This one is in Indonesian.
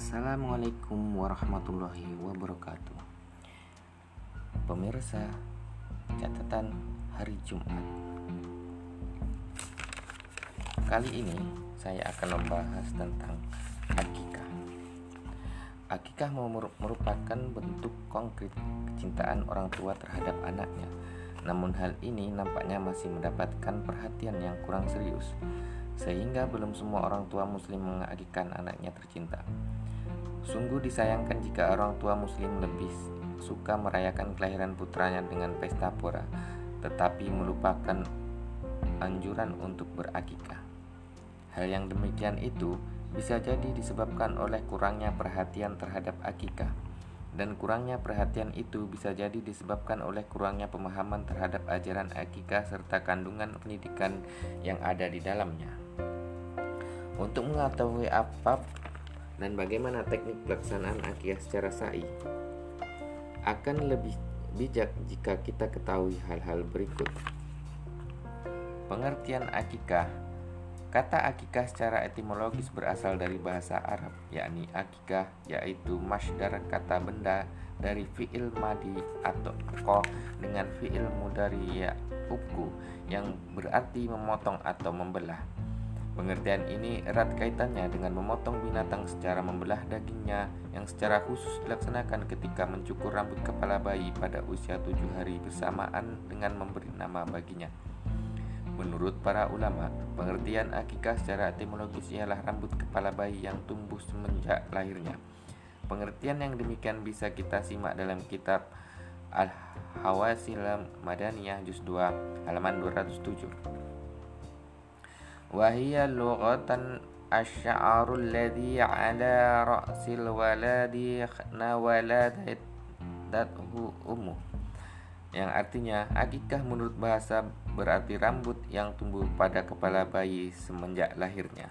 Assalamualaikum warahmatullahi wabarakatuh. Pemirsa, catatan hari Jumat. Kali ini saya akan membahas tentang akikah. Akikah merupakan bentuk konkret kecintaan orang tua terhadap anaknya. Namun hal ini nampaknya masih mendapatkan perhatian yang kurang serius sehingga belum semua orang tua muslim mengakikkan anaknya tercinta. Sungguh disayangkan jika orang tua muslim lebih suka merayakan kelahiran putranya dengan pesta pora, tetapi melupakan anjuran untuk berakikah. Hal yang demikian itu bisa jadi disebabkan oleh kurangnya perhatian terhadap akikah dan kurangnya perhatian itu bisa jadi disebabkan oleh kurangnya pemahaman terhadap ajaran akikah serta kandungan pendidikan yang ada di dalamnya. Untuk mengetahui apa dan bagaimana teknik pelaksanaan akikah secara sa'i akan lebih bijak jika kita ketahui hal-hal berikut. Pengertian akikah Kata akikah secara etimologis berasal dari bahasa Arab, yakni akikah yaitu masdar kata benda dari fi'il madi atau ko dengan fi'il mudari ya uku yang berarti memotong atau membelah. Pengertian ini erat kaitannya dengan memotong binatang secara membelah dagingnya yang secara khusus dilaksanakan ketika mencukur rambut kepala bayi pada usia tujuh hari bersamaan dengan memberi nama baginya. Menurut para ulama, pengertian akikah secara etimologis ialah rambut kepala bayi yang tumbuh semenjak lahirnya. Pengertian yang demikian bisa kita simak dalam kitab Al-Hawasil Madaniyah juz 2 halaman 207. وهي لغة الشعر الذي على رأس الولد ولدته أمه yang artinya akikah menurut bahasa berarti rambut yang tumbuh pada kepala bayi semenjak lahirnya.